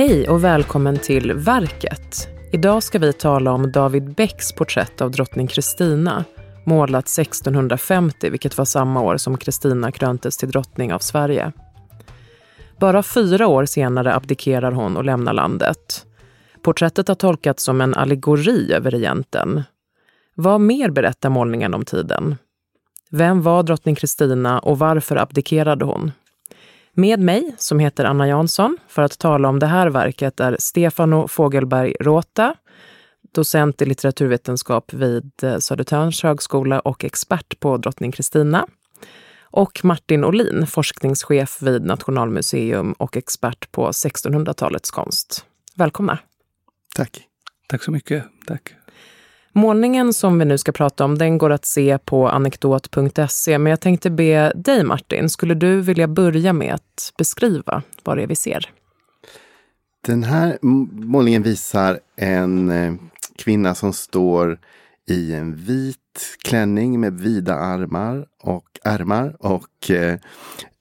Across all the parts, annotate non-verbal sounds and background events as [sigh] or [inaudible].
Hej och välkommen till Verket. Idag ska vi tala om David Becks porträtt av drottning Kristina, målat 1650, vilket var samma år som Kristina kröntes till drottning av Sverige. Bara fyra år senare abdikerar hon och lämnar landet. Porträttet har tolkats som en allegori över regenten. Vad mer berättar målningen om tiden? Vem var drottning Kristina och varför abdikerade hon? Med mig, som heter Anna Jansson, för att tala om det här verket är Stefano Fogelberg Råta, docent i litteraturvetenskap vid Södertörns högskola och expert på drottning Kristina. Och Martin Olin, forskningschef vid Nationalmuseum och expert på 1600-talets konst. Välkomna! Tack! Tack så mycket. Tack. Målningen som vi nu ska prata om, den går att se på anekdot.se. Men jag tänkte be dig Martin, skulle du vilja börja med att beskriva vad det är vi ser? Den här målningen visar en eh, kvinna som står i en vit klänning med vida armar och ärmar. Och eh,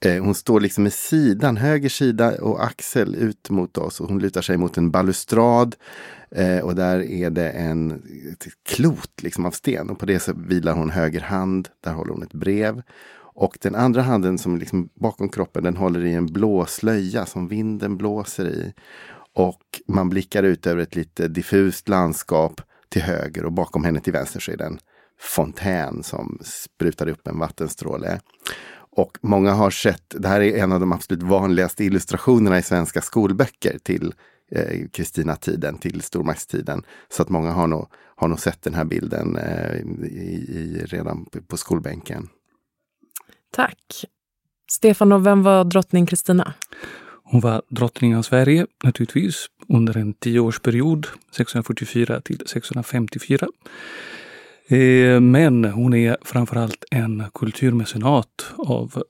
eh hon står liksom i sidan, höger sida och axel ut mot oss. Och hon lutar sig mot en balustrad. Eh, och där är det en ett klot liksom av sten. Och på det så vilar hon höger hand. Där håller hon ett brev. Och den andra handen som liksom bakom kroppen den håller i en blå slöja som vinden blåser i. Och man blickar ut över ett lite diffust landskap till höger och bakom henne till vänster så är det en fontän som sprutar upp en vattenstråle. Och många har sett, det här är en av de absolut vanligaste illustrationerna i svenska skolböcker till eh, Kristina-tiden, eh, till stormaktstiden. Så att många har nog, har nog sett den här bilden eh, i, i, redan på skolbänken. Tack. Stefan, och vem var drottning Kristina? Hon var drottning av Sverige naturligtvis under en tioårsperiod, 1644 till 1654. Eh, men hon är framförallt en kulturmecenat av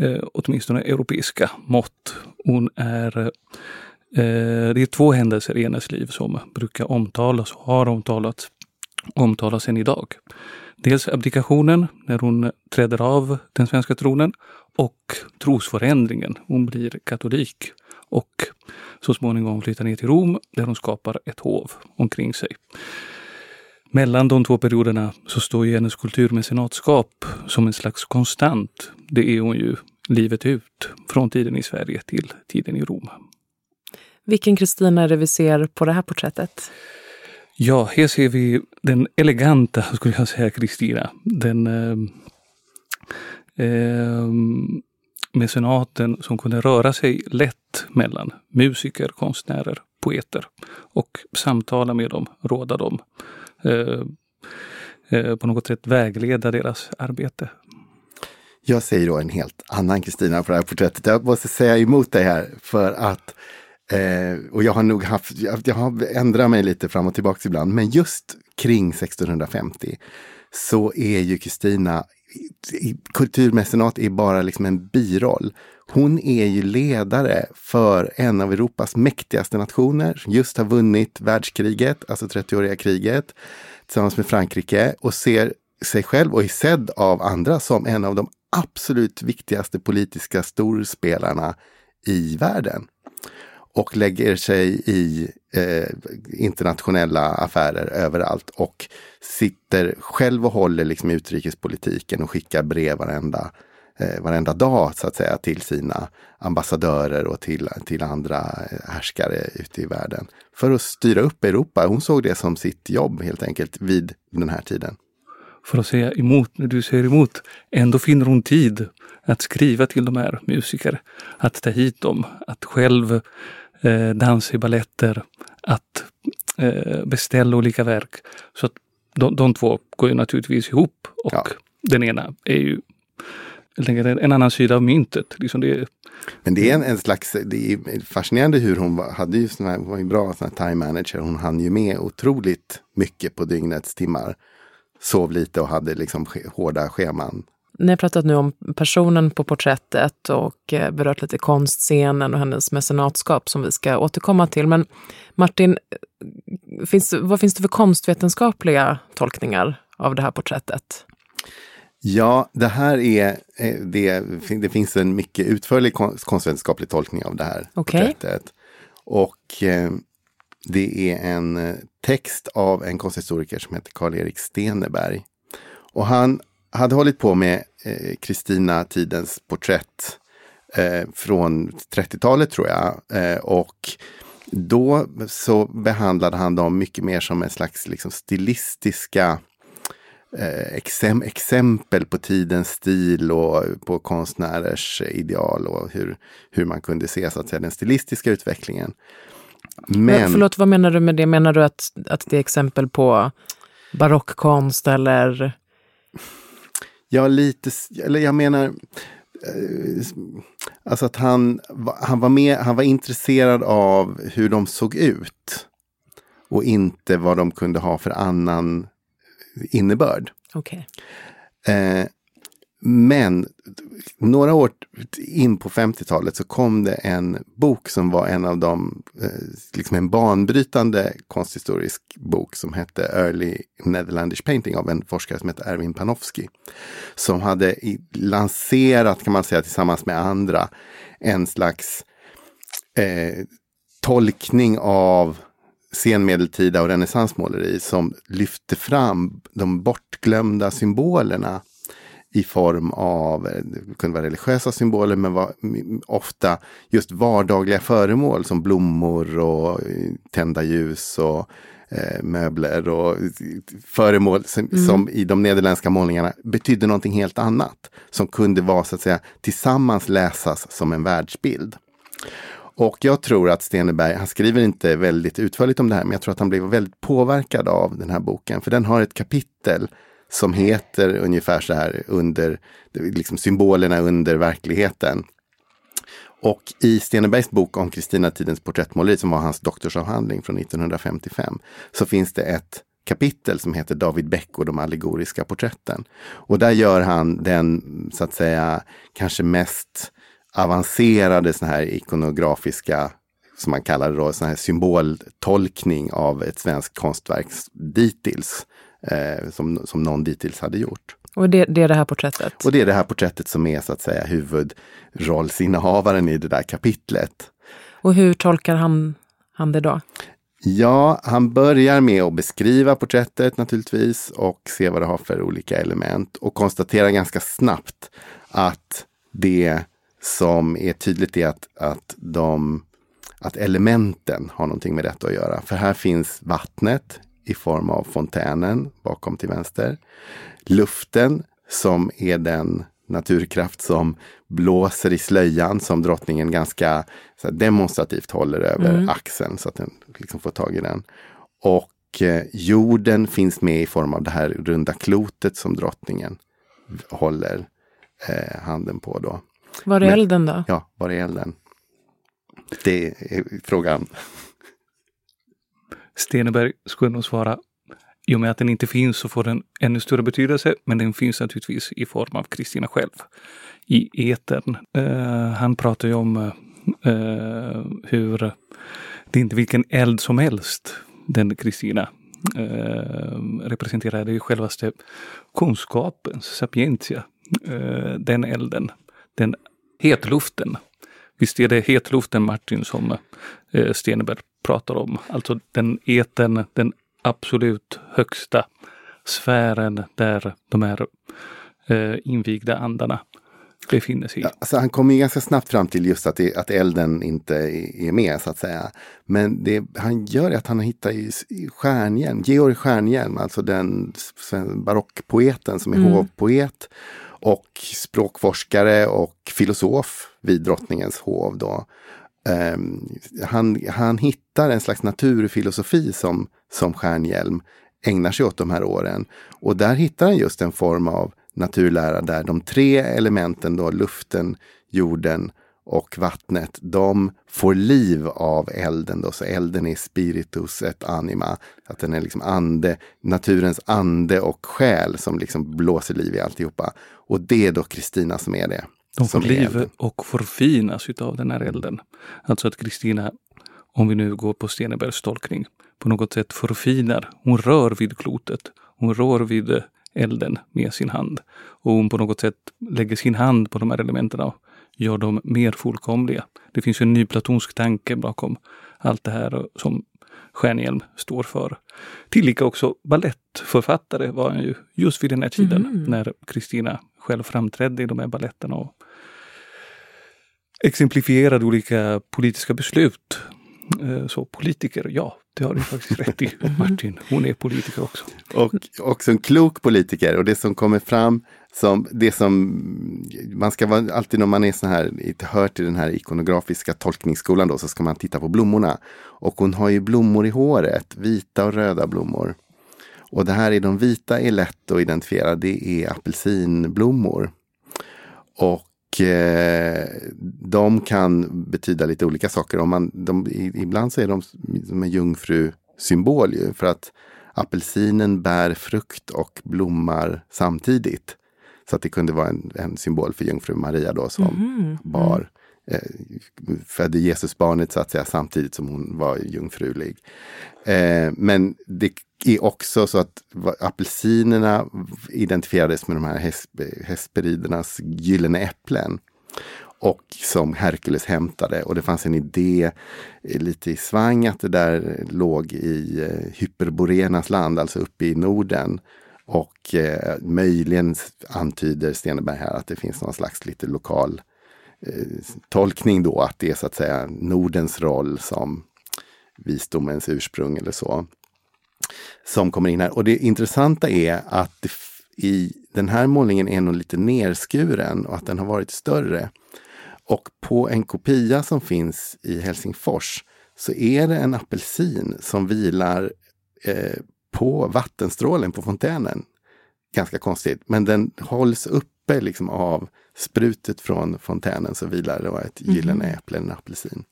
eh, åtminstone europeiska mått. Hon är eh, det är två händelser i hennes liv som brukar omtalas och har omtalats, omtalas än idag. Dels abdikationen när hon träder av den svenska tronen och trosförändringen. Hon blir katolik och så småningom flyttar ner till Rom där hon skapar ett hov omkring sig. Mellan de två perioderna så står ju hennes kulturmecenatskap som en slags konstant. Det är hon ju livet ut, från tiden i Sverige till tiden i Rom. Vilken Kristina är det vi ser på det här porträttet? Ja, här ser vi den eleganta, skulle jag säga, Kristina. Den eh, eh, mecenaten som kunde röra sig lätt mellan musiker, konstnärer, poeter och samtala med dem, råda dem. Eh, eh, på något sätt vägleda deras arbete. Jag säger då en helt annan Kristina på det här porträttet. Jag måste säga emot dig här för att Eh, och jag har nog haft, jag, jag har ändrat mig lite fram och tillbaka ibland. Men just kring 1650 så är ju Kristina, kulturmecenat är bara liksom en biroll. Hon är ju ledare för en av Europas mäktigaste nationer, som just har vunnit världskriget, alltså 30-åriga kriget, tillsammans med Frankrike och ser sig själv och är sedd av andra som en av de absolut viktigaste politiska storspelarna i världen och lägger sig i eh, internationella affärer överallt och sitter själv och håller liksom utrikespolitiken och skickar brev varenda, eh, varenda dag så att säga till sina ambassadörer och till, till andra eh, härskare ute i världen. För att styra upp Europa. Hon såg det som sitt jobb helt enkelt vid den här tiden. För att säga emot när du säger emot, ändå finner hon tid att skriva till de här musiker, att ta hit dem, att själv eh, dans i balletter, att eh, beställa olika verk. Så att de, de två går ju naturligtvis ihop och ja. den ena är ju en annan sida av myntet. Liksom det, men det är en, en, slags, det är fascinerande hur hon var, hade ju sån här, var ju bra sån här time manager. Hon hann ju med otroligt mycket på dygnets timmar. Sov lite och hade liksom hårda scheman. Ni har pratat nu om personen på porträttet och eh, berört lite konstscenen och hennes mecenatskap som vi ska återkomma till. Men Martin, finns, vad finns det för konstvetenskapliga tolkningar av det här porträttet? Ja, det här är, eh, det, det finns en mycket utförlig konstvetenskaplig tolkning av det här okay. porträttet. Och eh, det är en eh, text av en konsthistoriker som heter Karl-Erik Steneberg. Och han hade hållit på med Kristina eh, Tidens porträtt eh, från 30-talet tror jag. Eh, och då så behandlade han dem mycket mer som en slags liksom, stilistiska eh, exem exempel på tidens stil och på konstnärers ideal och hur, hur man kunde se så att säga, den stilistiska utvecklingen. Men, Förlåt, vad menar du med det? Menar du att, att det är exempel på barockkonst eller? Ja, lite, eller jag menar, eh, alltså att han, han, var med, han var intresserad av hur de såg ut. Och inte vad de kunde ha för annan innebörd. Okay. Eh, men några år in på 50-talet så kom det en bok som var en av de, eh, liksom en banbrytande konsthistorisk bok som hette Early Netherlandish Painting av en forskare som hette Erwin Panofsky. Som hade lanserat, kan man säga tillsammans med andra, en slags eh, tolkning av senmedeltida och renässansmåleri som lyfte fram de bortglömda symbolerna i form av, det kunde vara religiösa symboler, men var ofta just vardagliga föremål som blommor och tända ljus och eh, möbler och föremål som, mm. som, i de nederländska målningarna betydde någonting helt annat. Som kunde vara så att säga tillsammans läsas som en världsbild. Och jag tror att Steneberg, han skriver inte väldigt utförligt om det här, men jag tror att han blev väldigt påverkad av den här boken. För den har ett kapitel som heter ungefär så här under liksom symbolerna under verkligheten. Och i Stenebergs bok om Kristina-tidens porträttmåleri, som var hans doktorsavhandling från 1955, så finns det ett kapitel som heter David Beck och de allegoriska porträtten. Och där gör han den, så att säga, kanske mest avancerade såna här ikonografiska, som man kallar det då, sån här symboltolkning av ett svenskt konstverk dittills eh, som, som någon dittills hade gjort. Och det, det, är det här porträttet? Och det är det här porträttet som är så att säga huvudrollsinnehavaren i det där kapitlet. Och hur tolkar han, han det då? Ja, han börjar med att beskriva porträttet naturligtvis och se vad det har för olika element och konstaterar ganska snabbt att det som är tydligt är att, att, de, att elementen har någonting med detta att göra. För här finns vattnet, i form av fontänen bakom till vänster. Luften som är den naturkraft som blåser i slöjan som drottningen ganska här, demonstrativt håller över mm. axeln så att den liksom får tag i den. Och eh, jorden finns med i form av det här runda klotet som drottningen håller eh, handen på. Då. Var är elden då? Ja, var är elden? Det är frågan. Steneberg skulle nog svara i och med att den inte finns så får den ännu större betydelse, men den finns naturligtvis i form av Kristina själv i etern. Uh, han pratar ju om uh, hur det är inte vilken eld som helst den Kristina uh, representerar. Det är ju självaste kunskapens sapientia. den elden, den hetluften. Visst är det hetluften Martin som Steneberg pratar om. Alltså den eten, den absolut högsta sfären där de här eh, invigda andarna befinner sig. Ja, alltså han kommer ganska snabbt fram till just att, det, att elden inte är med så att säga. Men det han gör är att han hittar i, i Stjärnhjelm, Georg Stjärnhjelm, alltså den barockpoeten som är mm. hovpoet och språkforskare och filosof vid drottningens hov. Då. Um, han, han hittar en slags naturfilosofi som, som Stjärnhjelm ägnar sig åt de här åren. Och där hittar han just en form av naturlära där de tre elementen, då, luften, jorden och vattnet, de får liv av elden. Då. Så elden är spiritus et anima. Att den är liksom ande, naturens ande och själ som liksom blåser liv i alltihopa. Och det är då Kristina som är det. De får liv och förfinas utav den här elden. Alltså att Kristina, om vi nu går på Stenebergs tolkning, på något sätt förfinar. Hon rör vid klotet. Hon rör vid elden med sin hand. Och hon på något sätt lägger sin hand på de här elementen gör dem mer fullkomliga. Det finns en ny platonsk tanke bakom allt det här som Stjärnhielm står för. Tillika också ballettförfattare var han ju just vid den här tiden mm. när Kristina själv framträdde i de här balletterna och exemplifierade olika politiska beslut. Eh, så politiker, ja, det har du faktiskt rätt i Martin. Hon är politiker också. Och också en klok politiker och det som kommer fram som det som man ska vara alltid när man är så här, hör till den här ikonografiska tolkningsskolan då, så ska man titta på blommorna. Och hon har ju blommor i håret, vita och röda blommor. Och det här är de vita är lätt att identifiera, det är apelsinblommor. Och eh, de kan betyda lite olika saker. Om man, de, ibland så är de som en jungfrusymbol ju, för att apelsinen bär frukt och blommar samtidigt. Så att det kunde vara en, en symbol för jungfru Maria då som mm. bar eh, födde Jesusbarnet så att säga samtidigt som hon var jungfrulig. Eh, men det är också så att apelsinerna identifierades med de här Hesperidernas gyllene äpplen. Och som Herkules hämtade. Och det fanns en idé eh, lite i svang att det där låg i eh, Hyperborenas land, alltså uppe i Norden. Och eh, möjligen antyder Steneberg här att det finns någon slags lite lokal eh, tolkning då, att det är så att säga Nordens roll som visdomens ursprung eller så. Som kommer in här. Och det intressanta är att det, i den här målningen är nog lite nerskuren och att den har varit större. Och på en kopia som finns i Helsingfors så är det en apelsin som vilar eh, på vattenstrålen på fontänen. Ganska konstigt, men den hålls uppe liksom av sprutet från fontänen så vilar det ett gyllene mm. äpple, en apelsin.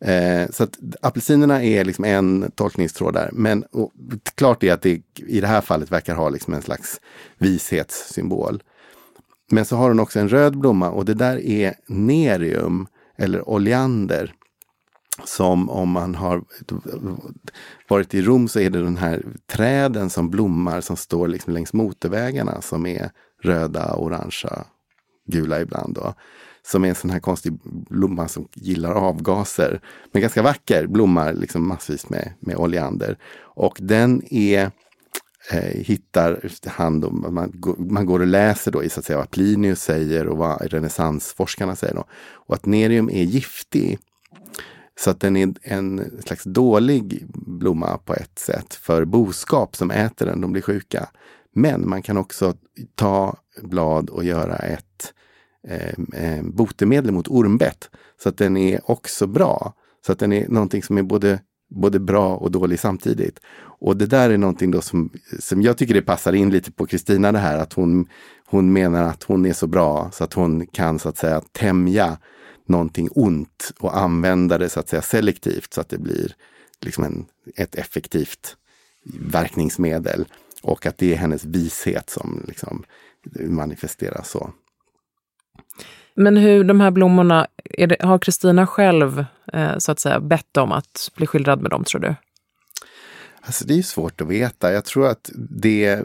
Eh, så att apelsinerna är liksom en tolkningstråd där. Men och, klart är att det i det här fallet verkar ha liksom en slags vishetssymbol. Men så har den också en röd blomma och det där är nerium eller oleander som om man har varit i Rom så är det den här träden som blommar som står liksom längs motorvägarna som är röda, orangea, gula ibland. Då. Som är en sån här konstig blomma som gillar avgaser. Men ganska vacker, blommar liksom massvis med, med oleander. Och den är eh, hittar han då, man, man går och läser då i så att säga vad Plinius säger och vad renässansforskarna säger. Då. Och att nerium är giftig. Så att den är en slags dålig blomma på ett sätt för boskap som äter den, de blir sjuka. Men man kan också ta blad och göra ett Eh, eh, botemedel mot ormbett. Så att den är också bra. Så att den är någonting som är både, både bra och dålig samtidigt. Och det där är någonting då som, som jag tycker det passar in lite på Kristina det här att hon, hon menar att hon är så bra så att hon kan så att säga tämja någonting ont och använda det så att säga selektivt så att det blir liksom en, ett effektivt verkningsmedel. Och att det är hennes vishet som liksom manifesteras så. Men hur de här blommorna, det, har Kristina själv eh, så att säga bett om att bli skildrad med dem tror du? Alltså det är svårt att veta. Jag tror att det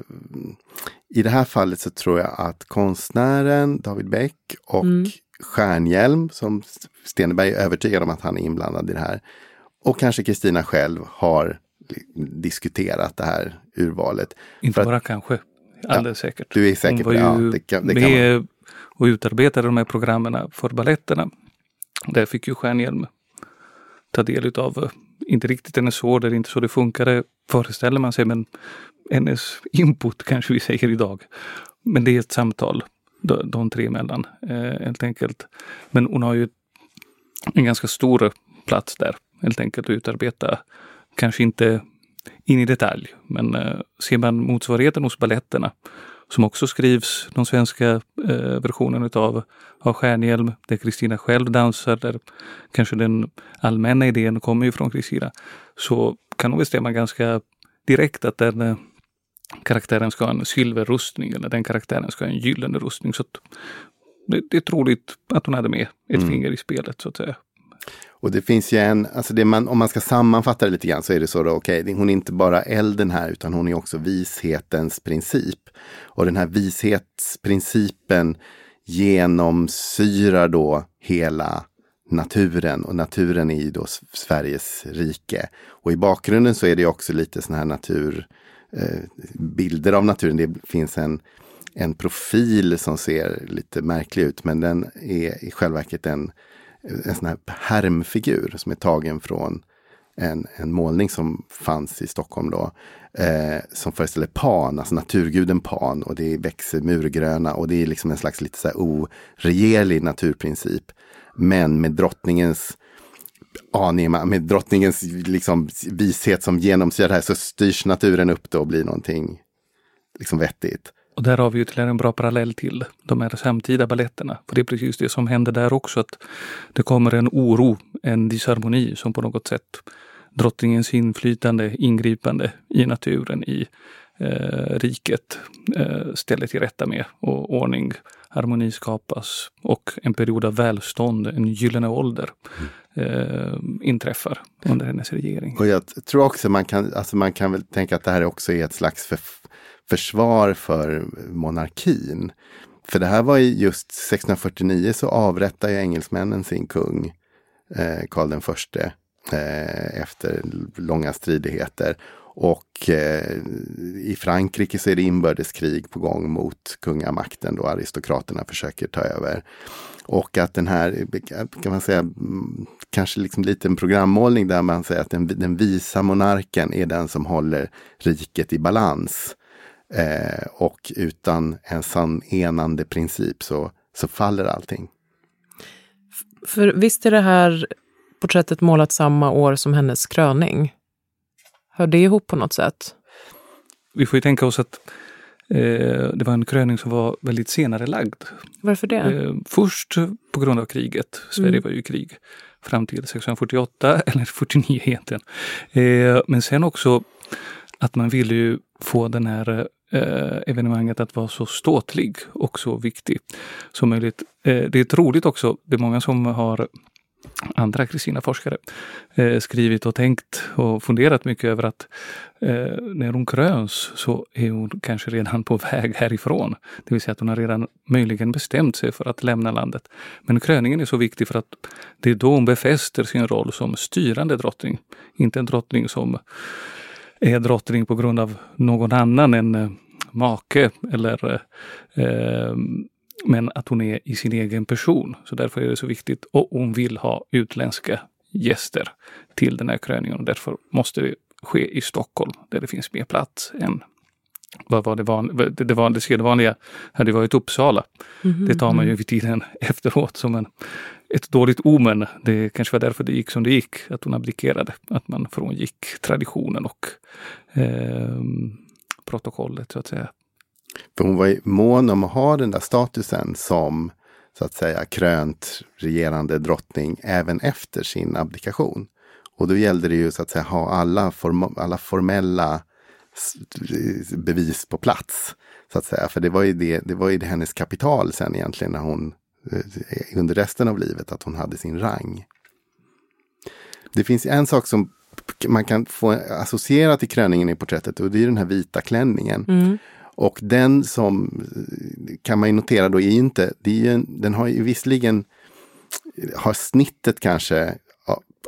i det här fallet så tror jag att konstnären David Beck och mm. Stjärnhjälm som Stenberg är övertygad om att han är inblandad i det här. Och kanske Kristina själv har diskuterat det här urvalet. Inte bara att, kanske, alldeles ja, säkert. Du är säker på det? Ja, det, kan, det kan och utarbetade de här programmen för balletterna. Där fick ju Stjärnhjelm ta del av, eh, inte riktigt hennes ord, det är inte så det funkade föreställer man sig, men hennes input [laughs] kanske vi säger idag. Men det är ett samtal de, de tre emellan eh, helt enkelt. Men hon har ju en ganska stor plats där helt enkelt att utarbeta. Kanske inte in i detalj, men eh, ser man motsvarigheten hos balletterna som också skrivs, de svenska eh, versionen utav av Stjärnhjälm, där Kristina själv dansar, där kanske den allmänna idén kommer ju från Kristina, så kan hon bestämma ganska direkt att den eh, karaktären ska ha en silverrustning eller den karaktären ska ha en gyllene rustning. Så det, det, är troligt att hon hade med ett mm. finger i spelet så att säga. Och det finns ju en, alltså det man, om man ska sammanfatta det lite grann så är det så då, okej, okay, hon är inte bara elden här utan hon är också vishetens princip. Och den här vishetsprincipen genomsyrar då hela naturen och naturen är ju då Sveriges rike. Och i bakgrunden så är det också lite sådana här natur, eh, bilder av naturen. Det finns en, en profil som ser lite märklig ut men den är i själva verket en, en sån här härmfigur som är tagen från en, en målning som fanns i Stockholm då. Eh, som föreställer Pan, alltså naturguden Pan. Och det växer murgröna och det är liksom en slags lite så här oregerlig naturprincip. Men med drottningens anima, med drottningens liksom vishet som genomsyrar det här så styrs naturen upp då och blir någonting liksom vettigt. Och där har vi ytterligare en bra parallell till de här samtida balletterna. För det är precis det som händer där också. att Det kommer en oro, en disharmoni som på något sätt drottningens inflytande, ingripande i naturen, i eh, riket eh, ställer till rätta med och ordning, harmoni skapas och en period av välstånd, en gyllene ålder eh, inträffar under hennes regering. Och jag tror också man kan, alltså man kan väl tänka att det här också är ett slags för, försvar för monarkin. För det här var ju just 1649 så avrättar ju engelsmännen sin kung, eh, Karl den förste eh, efter långa stridigheter. Och eh, i Frankrike så är det inbördeskrig på gång mot kungamakten då aristokraterna försöker ta över. Och att den här, kan man säga, kanske liksom liten en programmålning där man säger att den, den visa monarken är den som håller riket i balans. Eh, och utan en sann enande princip så, så faller allting. För visst är det här porträttet målat samma år som hennes kröning? Hör det ihop på något sätt? Vi får ju tänka oss att eh, det var en kröning som var väldigt senare lagd. Varför det? Eh, först på grund av kriget. Sverige mm. var ju i krig fram till 1648, [laughs] eller 49 egentligen. Eh, men sen också att man ville ju få den här eh, evenemanget att vara så ståtlig och så viktig som möjligt. Eh, det är troligt också, det är många som har andra Kristina-forskare eh, skrivit och tänkt och funderat mycket över att eh, när hon kröns så är hon kanske redan på [laughs] väg härifrån. Det vill säga att hon har redan möjligen bestämt sig för att lämna landet. Men kröningen är så viktig för att det är då hon befäster sin roll som styrande drottning. Inte en drottning som är drottning på grund av någon annan än eh, make eller eh, men att hon är i sin egen person. Så därför är det så viktigt. Och hon vill ha utländska gäster till den här kröningen. Och därför måste det ske i Stockholm där det finns mer plats än vad var det, van, det, det, van, det sedvanliga hade varit Uppsala. Mm, det tar man ju vid tiden [laughs] efteråt som en, ett dåligt omen. Det kanske var därför det gick som det gick, att hon abdikerade. Att man frångick traditionen och eh, protokollet så att säga. För hon var ju mån om att ha den där statusen som så att säga krönt regerande drottning även efter sin abdikation. Och då gällde det ju så att säga ha alla, form alla formella bevis på plats. Så att säga. För det var ju, det, det var ju det hennes kapital sen egentligen när hon under resten av livet, att hon hade sin rang. Det finns en sak som man kan få associera till kröningen i porträttet och det är den här vita klänningen. Mm. Och den som kan man notera då är inte, det är ju, den har ju visserligen har snittet kanske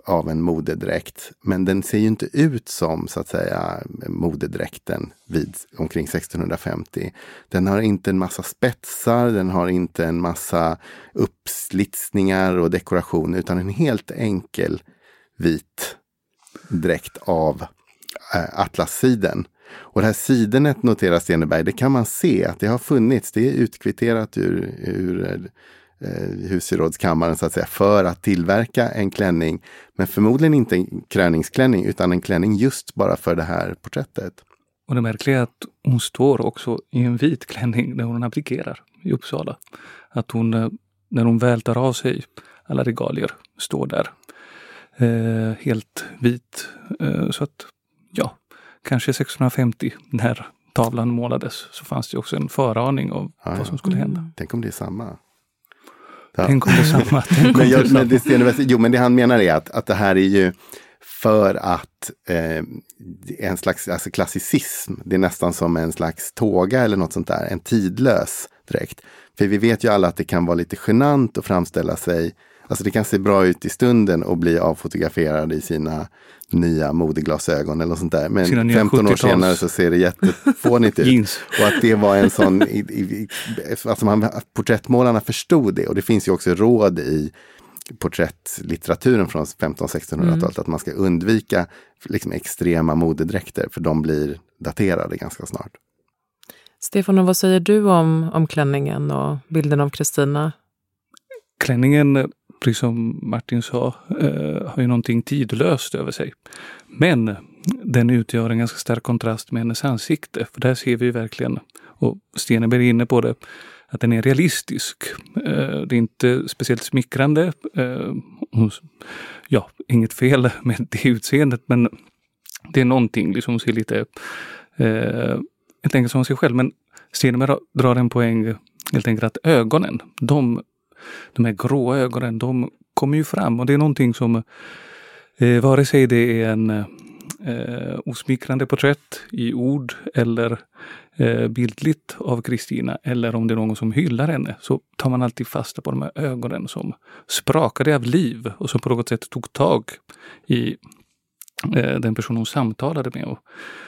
av en modedräkt. Men den ser ju inte ut som så att säga modedräkten vid omkring 1650. Den har inte en massa spetsar, den har inte en massa uppslitsningar och dekoration utan en helt enkel vit dräkt av eh, äh, atlassiden. Och det här sidenet noterar Steneberg, det kan man se att det har funnits. Det är utkvitterat ur, ur eh, eh, husgerådskammaren så att säga för att tillverka en klänning. Men förmodligen inte en kröningsklänning utan en klänning just bara för det här porträttet. Och det märkliga är att hon står också i en vit klänning när hon abdikerar i Uppsala. Att hon, eh, när hon väl tar av sig alla regalier, står där eh, helt vit. Eh, så att ja, kanske 1650 när tavlan målades så fanns det också en föraning av ja, vad som skulle hända. Tänk om det är samma. Ja. Tänk om det är samma. [laughs] men, jag, men det, jo, men det han menar är att, att det här är ju för att eh, en slags alltså klassicism, det är nästan som en slags tåga eller något sånt där, en tidlös dräkt. För vi vet ju alla att det kan vara lite genant att framställa sig Alltså det kan se bra ut i stunden och bli avfotograferad i sina nya modeglasögon eller något sånt där. Men 15 år senare så ser det jättefånigt [laughs] ut. och att det var en sån, i, i, alltså man, porträttmålarna förstod det och det finns ju också råd i porträttlitteraturen från 1500-1600-talet mm. att man ska undvika liksom, extrema modedräkter för de blir daterade ganska snart. Stefan, och vad säger du om, om klänningen och bilden av Kristina? Klänningen, eh, precis som Martin sa, eh, har ju någonting tidlöst över sig. Men den utgör en ganska stark kontrast med hennes ansikte. För där ser vi verkligen, och Steneberg är inne på det, att den är realistisk. Eh, det är inte speciellt smickrande. Eh, ja, inget fel med det utseendet, men det är någonting, liksom ser lite eh, helt enkelt som sig själv. Men Steneberg drar en poäng eh, helt enkelt att ögonen, de, de här grå ögonen, de kommer ju fram och det är någonting som eh, vare sig det är en eh, osmickrande porträtt i ord eller eh, bildligt av Kristina eller om det är någon som hyllar henne så tar man alltid fasta på de här ögonen som sprakade av liv och som på något sätt tog tag i eh, den person hon samtalade med och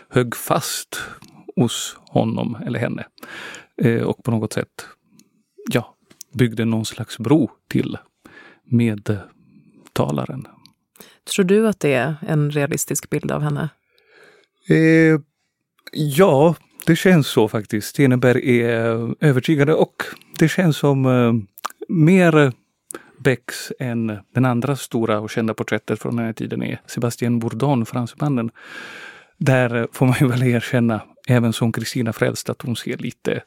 högg fast hos honom eller henne. Eh, och på något sätt ja, byggde någon slags bro till medtalaren. Tror du att det är en realistisk bild av henne? Eh, ja, det känns så faktiskt. Steneberg är övertygande och det känns som eh, mer Becks än den andra stora och kända porträttet från den här tiden är Sebastian Bourdon, fransmannen. Där får man ju väl erkänna, även som Kristina Frälst, att hon ser lite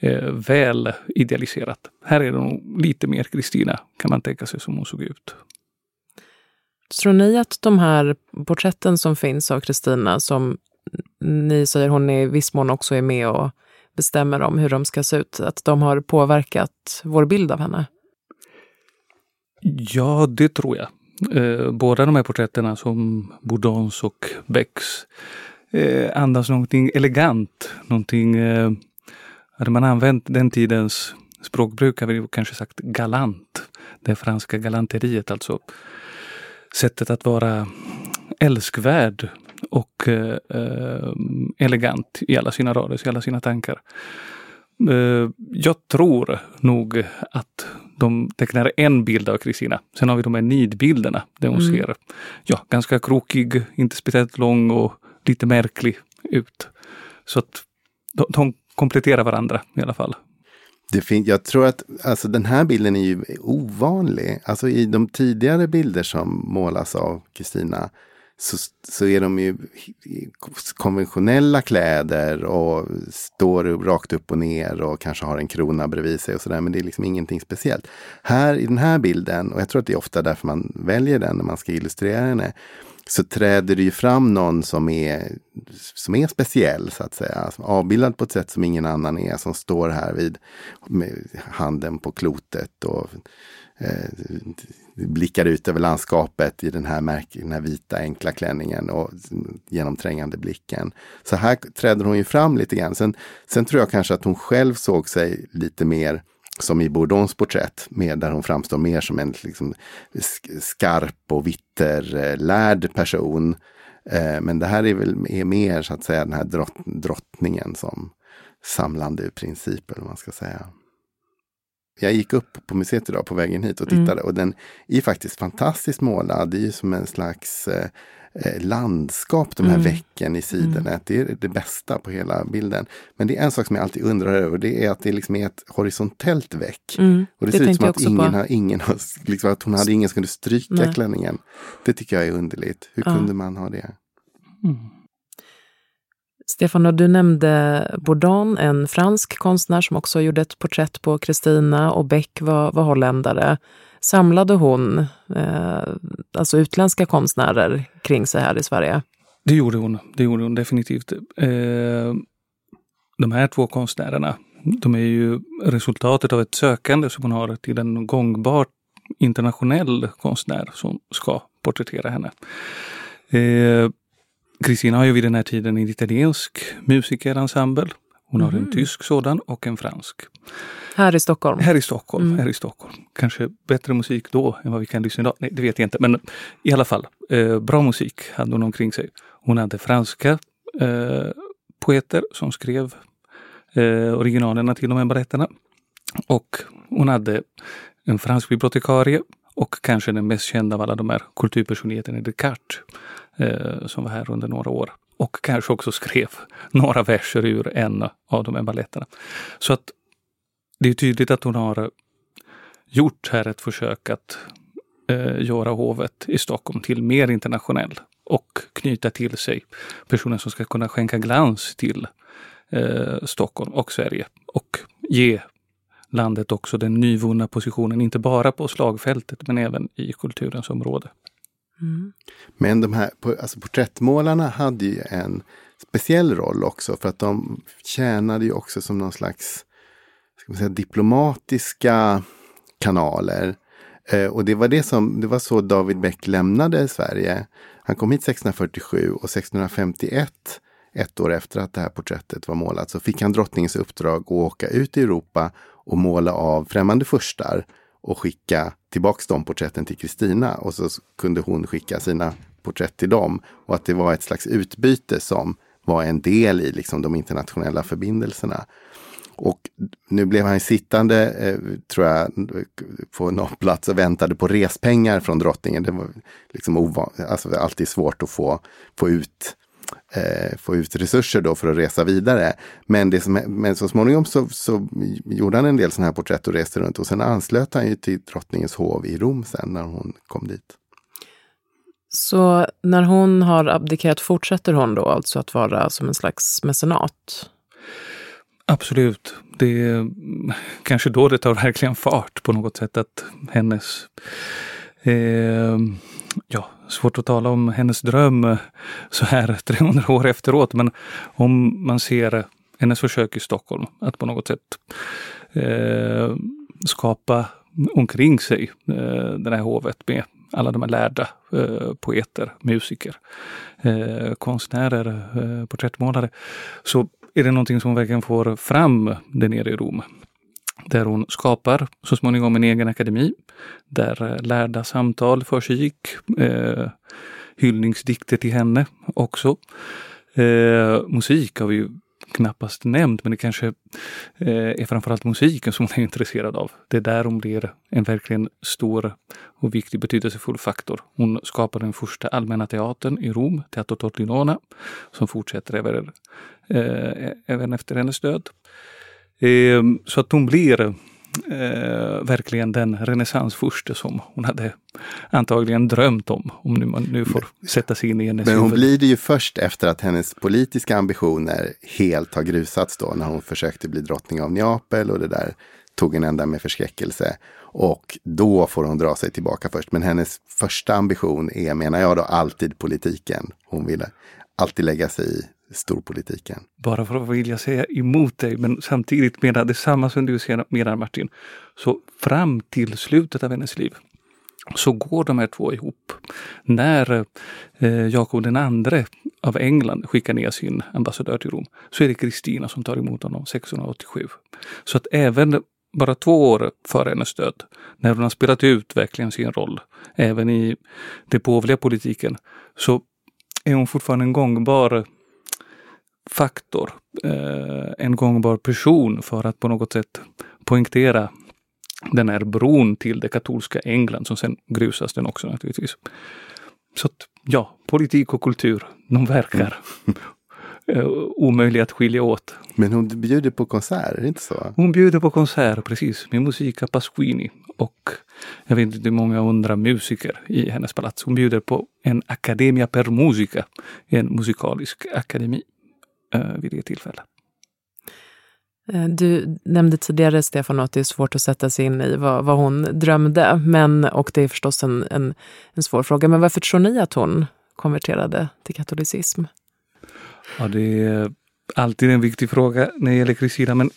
eh, väl idealiserat. Här är det nog lite mer Kristina, kan man tänka sig, som hon såg ut. Tror ni att de här porträtten som finns av Kristina, som ni säger hon i viss mån också är med och bestämmer om hur de ska se ut, att de har påverkat vår bild av henne? Ja, det tror jag. Eh, båda de här porträtterna som Bourdons och Becks eh, andas någonting elegant, någonting eh, hade man använt den tidens språkbruk hade vi kanske sagt galant. Det franska galanteriet, alltså sättet att vara älskvärd och eh, eh, elegant i alla sina rörelser, i alla sina tankar. Eh, jag tror nog att de tecknar en bild av Kristina. Sen har vi de här nidbilderna där hon mm. ser ja, ganska krokig, inte speciellt lång och lite märklig ut. Så att de, de kompletterar varandra i alla fall. Det fin- jag tror att alltså, den här bilden är ju ovanlig. Alltså i de tidigare bilder som målas av Kristina så, så är de ju konventionella kläder och står rakt upp och ner och kanske har en krona bredvid sig och sådär. Men det är liksom ingenting speciellt. Här i den här bilden, och jag tror att det är ofta därför man väljer den när man ska illustrera henne, så träder det ju fram någon som är, som är speciell så att säga. Avbildad på ett sätt som ingen annan är. Som står här vid med handen på klotet och eh, blickar ut över landskapet i den här, märk, den här vita enkla klänningen och genomträngande blicken. Så här träder hon ju fram lite grann. Sen, sen tror jag kanske att hon själv såg sig lite mer som i Bourdons porträtt, med, där hon framstår mer som en liksom, skarp och vitterlärd person. Eh, men det här är väl är mer så att säga den här drott, drottningen som samlande princip, eller vad man ska säga. Jag gick upp på museet idag på vägen hit och tittade mm. och den är faktiskt fantastiskt målad. Det är ju som en slags eh, Eh, landskap, de här mm. vecken i sidorna. Mm. Det är det bästa på hela bilden. Men det är en sak som jag alltid undrar över. Det är att det liksom är ett horisontellt väck. Mm. Och det, det ser ut som att ingen, har, ingen har, liksom att hon hade ingen som kunde stryka Nej. klänningen. Det tycker jag är underligt. Hur ja. kunde man ha det? Mm. Stefan, du nämnde Bourdon, en fransk konstnär som också gjorde ett porträtt på Kristina och Beck var, var holländare samlade hon eh, alltså utländska konstnärer kring sig här i Sverige? Det gjorde hon, det gjorde hon definitivt. Eh, de här två konstnärerna, de är ju resultatet av ett sökande som hon har till en gångbar internationell konstnär som ska porträttera henne. Eh, Kristina har ju vid den här tiden en italiensk musikerensemble. Hon har en mhm. tysk sådan och en fransk. Här i Stockholm? Här i Stockholm. Mm. Här i Stockholm. Kanske bättre musik då än vad vi kan lyssna idag. Nej, det vet jag inte. Men i alla fall, eh, bra musik hade hon omkring sig. Hon hade franska eh, poeter som skrev eh, originalerna till de här baletterna. Och hon hade en fransk bibliotekarie och kanske den mest kända av alla de här kulturpersonligheterna, Descartes, eh, som var här under några år. Och kanske också skrev några verser ur en av de här baletterna. Så att det är tydligt att hon har gjort här ett försök att eh, göra hovet i Stockholm till mer internationell och knyta till sig personer som ska kunna skänka glans till eh, Stockholm och Sverige och ge landet också den nyvunna positionen, inte bara på slagfältet men även i kulturens område. Mm. Men de här alltså porträttmålarna hade ju en speciell roll också för att de tjänade ju också som någon slags ska man säga, diplomatiska kanaler. Eh, och det var, det, som, det var så David Beck lämnade Sverige. Han kom hit 1647 och 1651 ett år efter att det här porträttet var målat så fick han drottningens uppdrag att åka ut i Europa och måla av främmande furstar och skicka tillbaks de porträtten till Kristina och så kunde hon skicka sina porträtt till dem. Och att det var ett slags utbyte som var en del i liksom, de internationella förbindelserna. Och nu blev han sittande, eh, tror jag, på någon plats och väntade på respengar från drottningen. Det var liksom ovan, alltså alltid svårt att få, få ut eh, få ut resurser då för att resa vidare. Men, det som, men så småningom så, så gjorde han en del sådana här porträtt och reste runt och sen anslöt han ju till drottningens hov i Rom sen när hon kom dit. Så när hon har abdikerat, fortsätter hon då alltså att vara som en slags mecenat? Absolut. Det är kanske då det tar verkligen fart på något sätt att hennes eh, ja, svårt att tala om hennes dröm eh, så här [laughs] 300 år efteråt. Men om man ser hennes försök i Stockholm att på något sätt eh, skapa omkring sig eh, det här hovet med alla de här lärda eh, poeter, musiker, eh, konstnärer, eh, porträttmålare. Så är det någonting som verkligen får fram där nere i Rom där hon skapar så småningom en egen akademi där eh, lärda samtal försiggick. Eh, hyllningsdikter till henne också. Eh, musik har vi ju knappast nämnt, men det kanske eh, är framförallt musiken som hon är intresserad av. Det är där hon blir en verkligen stor och viktig betydelsefull faktor. Hon skapar den första allmänna teatern i Rom, Teatro Tortinona, som fortsätter även, eh, även efter hennes död. Eh, så att hon blir eh, verkligen den renässansfurste som hon hade antagligen drömt om. Om nu man nu får sätta sig in i hennes Men hon huvud. blir det ju först efter att hennes politiska ambitioner helt har grusats då när hon försökte bli drottning av Neapel och det där tog en ända med förskräckelse. Och då får hon dra sig tillbaka först. Men hennes första ambition är, menar jag då, alltid politiken. Hon ville alltid lägga sig i storpolitiken. Bara för att vilja säga emot dig, men samtidigt menar detsamma som du menar Martin. Så fram till slutet av hennes liv så går de här två ihop. När eh, Jakob den andre av England skickar ner sin ambassadör till Rom så är det Kristina som tar emot honom 1687. Så att även bara två år före hennes död, när hon har spelat ut verkligen sin roll, även i den påvliga politiken, så är hon fortfarande en gångbar faktor, eh, en gångbar person för att på något sätt poängtera den här bron till det katolska England som sen grusas den också naturligtvis. Så att, ja, politik och kultur, de verkar mm. [laughs] omöjliga att skilja åt. Men hon bjuder på konserter, inte så? Hon bjuder på konserter, precis, med Musica Pasquini och jag vet inte hur många hundra musiker i hennes palats. Hon bjuder på en Academia per Musica, en musikalisk akademi eh, vid det tillfället. Eh, du nämnde tidigare, Stefan, att det är svårt att sätta sig in i vad, vad hon drömde. Men, och det är förstås en, en, en, svår fråga. Men varför tror ni att hon konverterade till katolicism? Ja, det är alltid en viktig fråga när det gäller Kristina. Men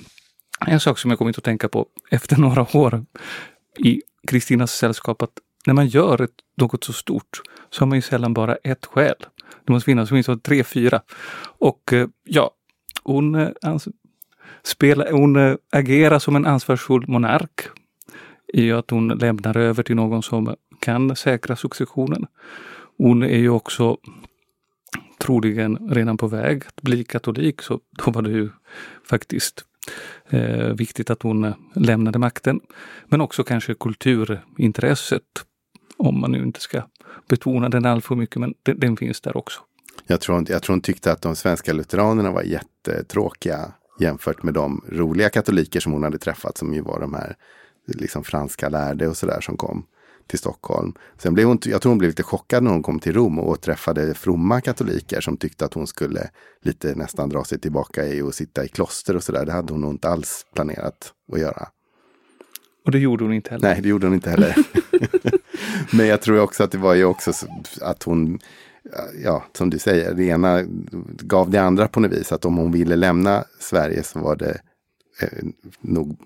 en sak som jag kommit att tänka på efter några år i Kristinas sällskap, att när man gör ett, något så stort så har man ju sällan bara ett skäl. Det måste finnas åtminstone tre, fyra. Och eh, ja, hon, eh, spela, hon eh, agerar som en ansvarsfull monark i att hon lämnar över till någon som kan säkra successionen. Hon är ju också troligen redan på väg att bli katolik, så då var det ju faktiskt eh, viktigt att hon lämnade makten. Men också kanske kulturintresset, om man nu inte ska betona den alltför mycket, men den, den finns där också. Jag tror, jag tror hon tyckte att de svenska lutheranerna var jättetråkiga jämfört med de roliga katoliker som hon hade träffat som ju var de här liksom franska lärde och sådär som kom till Stockholm. Sen blev hon, jag tror hon blev lite chockad när hon kom till Rom och träffade fromma katoliker som tyckte att hon skulle lite nästan dra sig tillbaka i och sitta i kloster och sådär. Det hade hon nog inte alls planerat att göra. Och det gjorde hon inte heller? Nej, det gjorde hon inte heller. [laughs] Men jag tror också att det var ju också att hon, ja, som du säger, det ena gav det andra på något vis. Att om hon ville lämna Sverige så var det eh, nog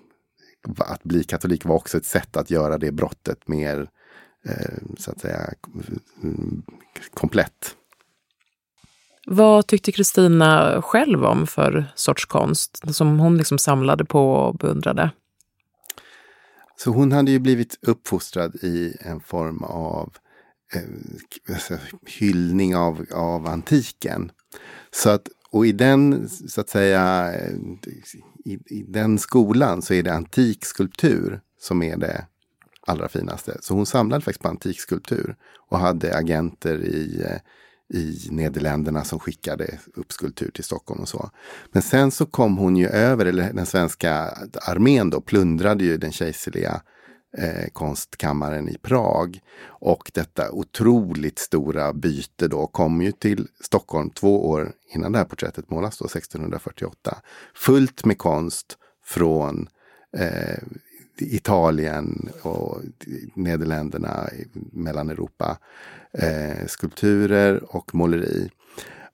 att bli katolik var också ett sätt att göra det brottet mer eh, så att säga komplett. Vad tyckte Kristina själv om för sorts konst som hon liksom samlade på och beundrade? Så hon hade ju blivit uppfostrad i en form av eh, hyllning av, av antiken. Så att, och i den, så att säga, i, i den skolan så är det antik skulptur som är det allra finaste. Så hon samlade faktiskt på antikskulptur och hade agenter i, eh, i Nederländerna som skickade upp skulptur till Stockholm och så. Men sen så kom hon ju över, eller den svenska armén då plundrade ju den kejserliga eh, konstkammaren i Prag. Och detta otroligt stora byte då kom ju till Stockholm två år innan det här porträttet målas, då 1648. Fullt med konst från eh, Italien och Nederländerna, Mellaneuropa. Eh, skulpturer och måleri.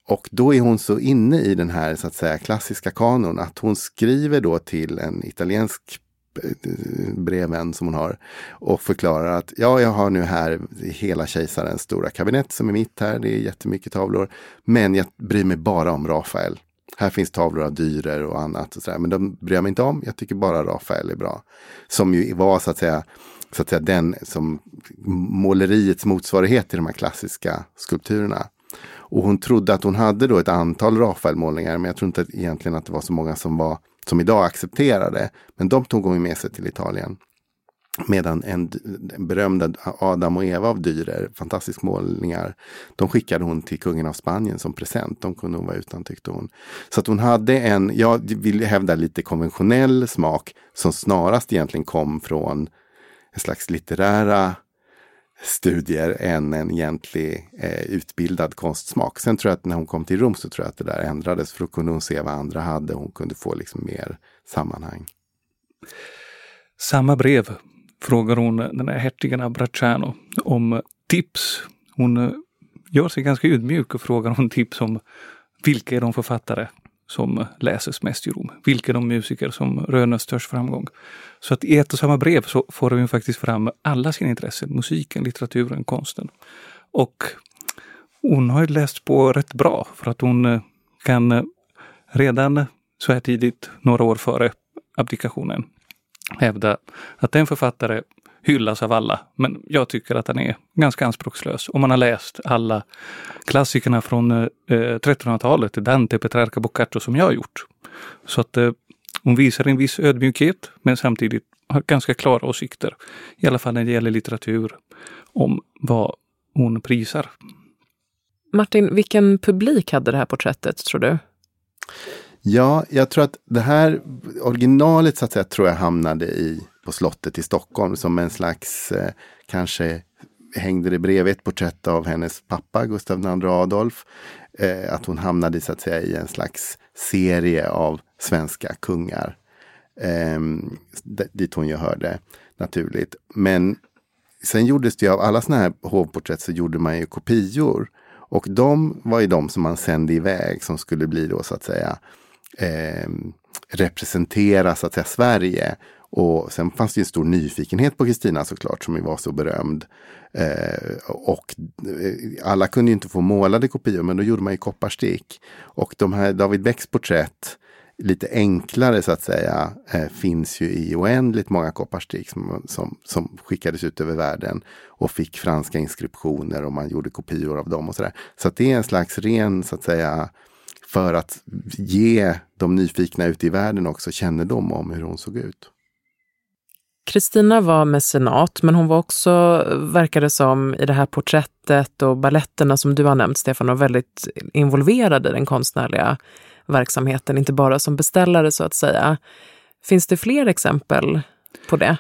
Och då är hon så inne i den här så att säga klassiska kanon att hon skriver då till en italiensk eh, breven som hon har och förklarar att ja, jag har nu här hela kejsarens stora kabinett som är mitt här. Det är jättemycket tavlor. Men jag bryr mig bara om Rafael. Här finns tavlor av Dürer och annat. Och så Men de bryr jag mig inte om. Jag tycker bara Rafael är bra. Som ju var så att säga, så att säga den som måleriets motsvarighet till de här klassiska skulpturerna. Och hon trodde att hon hade då ett antal Rafael-målningar, men jag tror inte egentligen att det var så många som var som idag accepterade. Men de tog hon med sig till Italien. Medan en, en berömda Adam och Eva av Dürer, fantastiska målningar, de skickade hon till kungen av Spanien som present. De kunde hon vara utan tyckte hon. Så att hon hade en, jag vill hävda lite konventionell smak som snarast egentligen kom från en slags litterära studier än en egentlig eh, utbildad konstsmak. Sen tror jag att när hon kom till Rom så tror jag att det där ändrades. För då kunde hon se vad andra hade. Hon kunde få liksom mer sammanhang. Samma brev frågar hon den här hertigen av om tips. Hon eh, gör sig ganska ödmjuk och frågar om tips om vilka är de författare som läses mest i Rom. Vilka är de musiker som röner störst framgång? Så att i ett och samma brev så får hon faktiskt fram alla sina intressen. Musiken, litteraturen, konsten. Och hon har ju läst på rätt bra för att hon eh, kan eh, redan så här tidigt, några år före abdikationen, hävda att en författare hyllas av alla. Men jag tycker att han är ganska anspråkslös. Om man har läst alla klassikerna från eh, eh 1300-talet, Dante, Petrarca, Boccaccio som jag har gjort. Så att eh, hon visar en viss ödmjukhet men samtidigt har ganska klara åsikter. I alla fall när det gäller litteratur om vad hon prisar. Martin, vilken publik hade det här porträttet tror du? Ja, jag tror att det här originalet så att säga tror jag hamnade i på slottet i Stockholm som en slags, eh, kanske hängde det bredvid ett porträtt av hennes pappa Gustav II Adolf. Eh, att hon hamnade så att säga i en slags serie av svenska kungar. Eh, dit hon ju hörde naturligt. Men sen gjordes det ju av alla sådana här hovporträtt så gjorde man ju kopior. Och de var ju de som man sände iväg som skulle bli då så att säga eh, representera så att säga Sverige och sen fanns det en stor nyfikenhet på Kristina såklart, som ju var så berömd. Eh, och eh, alla kunde ju inte få målade kopior, men då gjorde man ju kopparstick. Och de här David Becks porträtt lite enklare så att säga eh, finns ju i oändligt många kopparstick som, som, som, skickades ut över världen och fick franska inskriptioner och man gjorde kopior av dem och sådär. Så att det är en slags ren så att säga för att ge de nyfikna ute i världen också kännedom om hur hon såg ut. Kristina var mecenat, men hon var också, verkade som, i det här porträttet och balletterna som du har nämnt, Stefan, och väldigt involverad i den konstnärliga verksamheten, inte bara som beställare så att säga. Finns det fler exempel på det?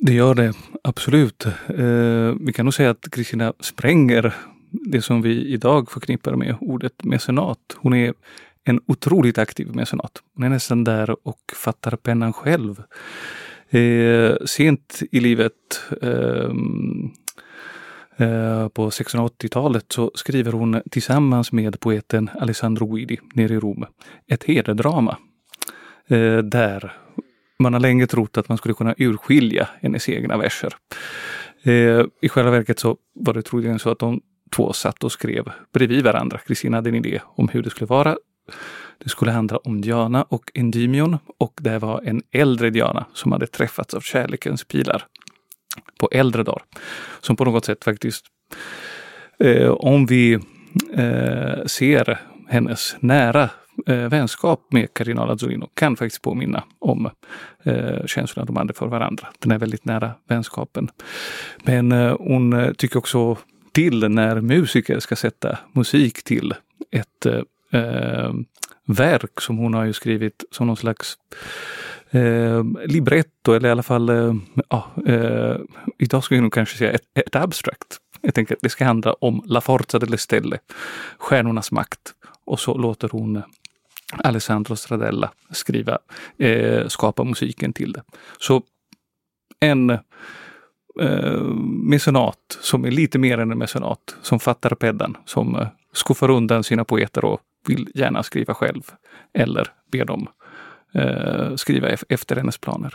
Det gör det, absolut. Eh, vi kan nog säga att Kristina spränger det som vi idag förknippar med ordet mecenat. Hon är en otroligt aktiv mecenat. Hon är nästan där och fattar pennan själv. Eh, sent i livet eh, eh, på 1680-talet så skriver hon tillsammans med poeten Alessandro Guidi nere i Rom ett hederdrama. Eh, där man har länge trott att man skulle kunna urskilja hennes egna verser. Eh, I själva verket så var det troligen så att de två satt och skrev bredvid varandra. Kristina hade en idé om hur det skulle vara. Det skulle handla om Diana och Endymion och det var en äldre Diana som hade träffats av kärlekens pilar på äldre dagar. Som på något sätt faktiskt, eh, om vi eh, ser hennes nära eh, vänskap med Cardinal Azzolino kan faktiskt påminna om eh, känslorna de hade för varandra. Den är väldigt nära vänskapen. Men eh, hon eh, tycker också till när musiker ska sätta musik till ett eh, eh, verk som hon har ju skrivit som någon slags eh, libretto eller i alla fall, eh, ja, eh, idag skulle jag nog kanske säga ett, ett abstract. Jag tänker att det ska handla om La Forza delle Stelle, stjärnornas makt. Och så låter hon Alessandro Stradella skriva, eh, skapa musiken till det. Så en eh, mecenat som är lite mer än en mecenat, som fattar peddan, som eh, skuffar undan sina poeter och vill gärna skriva själv eller be dem eh, skriva efter hennes planer.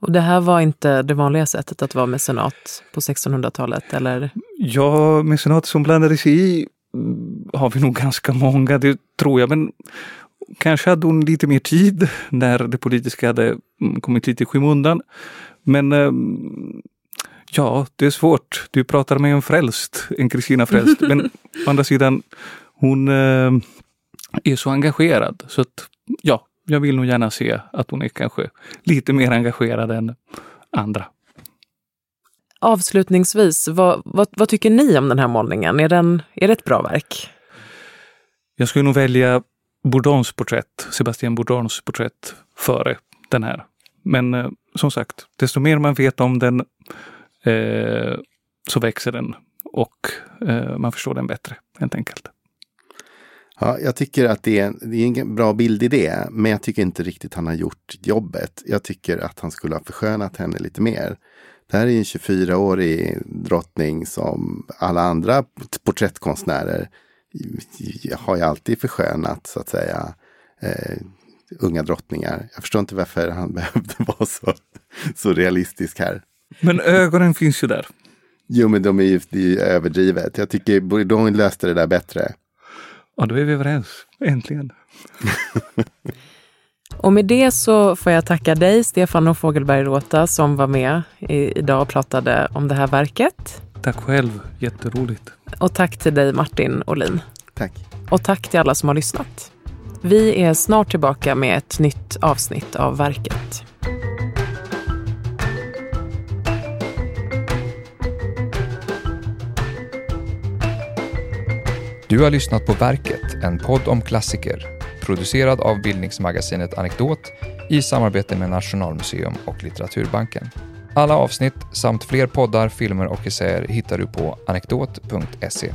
Och det här var inte det vanliga sättet att vara mecenat på 1600-talet, eller? Ja, mecenat som blandade sig i mm, har vi nog ganska många, det tror jag. Men kanske hade hon lite mer tid när det politiska hade mm, kommit lite i skymundan. Men ehm, ja, det är svårt. Du pratar med en frälst, en Kristina Frälst. Men [laughs] å andra sidan, hon ehm, är så engagerad. Så att, ja, jag vill nog gärna se att hon är kanske lite mer engagerad än andra. Avslutningsvis, vad, vad, vad, tycker ni om den här målningen? Är, den, är det ett bra verk? Jag skulle nog välja Bourdons porträtt, Sebastian Bourdons porträtt, före den här. Men eh, som sagt, desto mer man vet om den eh, så växer den och eh, man förstår den bättre, helt enkelt. Ja, jag tycker att det är, det är en bra bildidé, men jag tycker inte riktigt han har gjort jobbet. Jag tycker att han skulle ha förskönat henne lite mer. Det här är en 24-årig drottning som alla andra porträttkonstnärer har ju alltid förskönat, så att säga, eh, unga drottningar. Jag förstår inte varför han [laughs] behövde vara så, så realistisk här. Men ögonen finns ju där. Jo, men de är ju, det är ju överdrivet. Jag tycker Bourdon löste det där bättre. Ja, då är vi överens. Äntligen. [laughs] och med det så får jag tacka dig, Stefan och Fogelberg Råta, som var med idag och pratade om det här verket. Tack själv. Jätteroligt. Och tack till dig, Martin Olin. Tack. Och tack till alla som har lyssnat. Vi är snart tillbaka med ett nytt avsnitt av Verket. Du har lyssnat på Verket, en podd om klassiker, producerad av bildningsmagasinet Anekdot i samarbete med Nationalmuseum och Litteraturbanken. Alla avsnitt samt fler poddar, filmer och essäer hittar du på anekdot.se.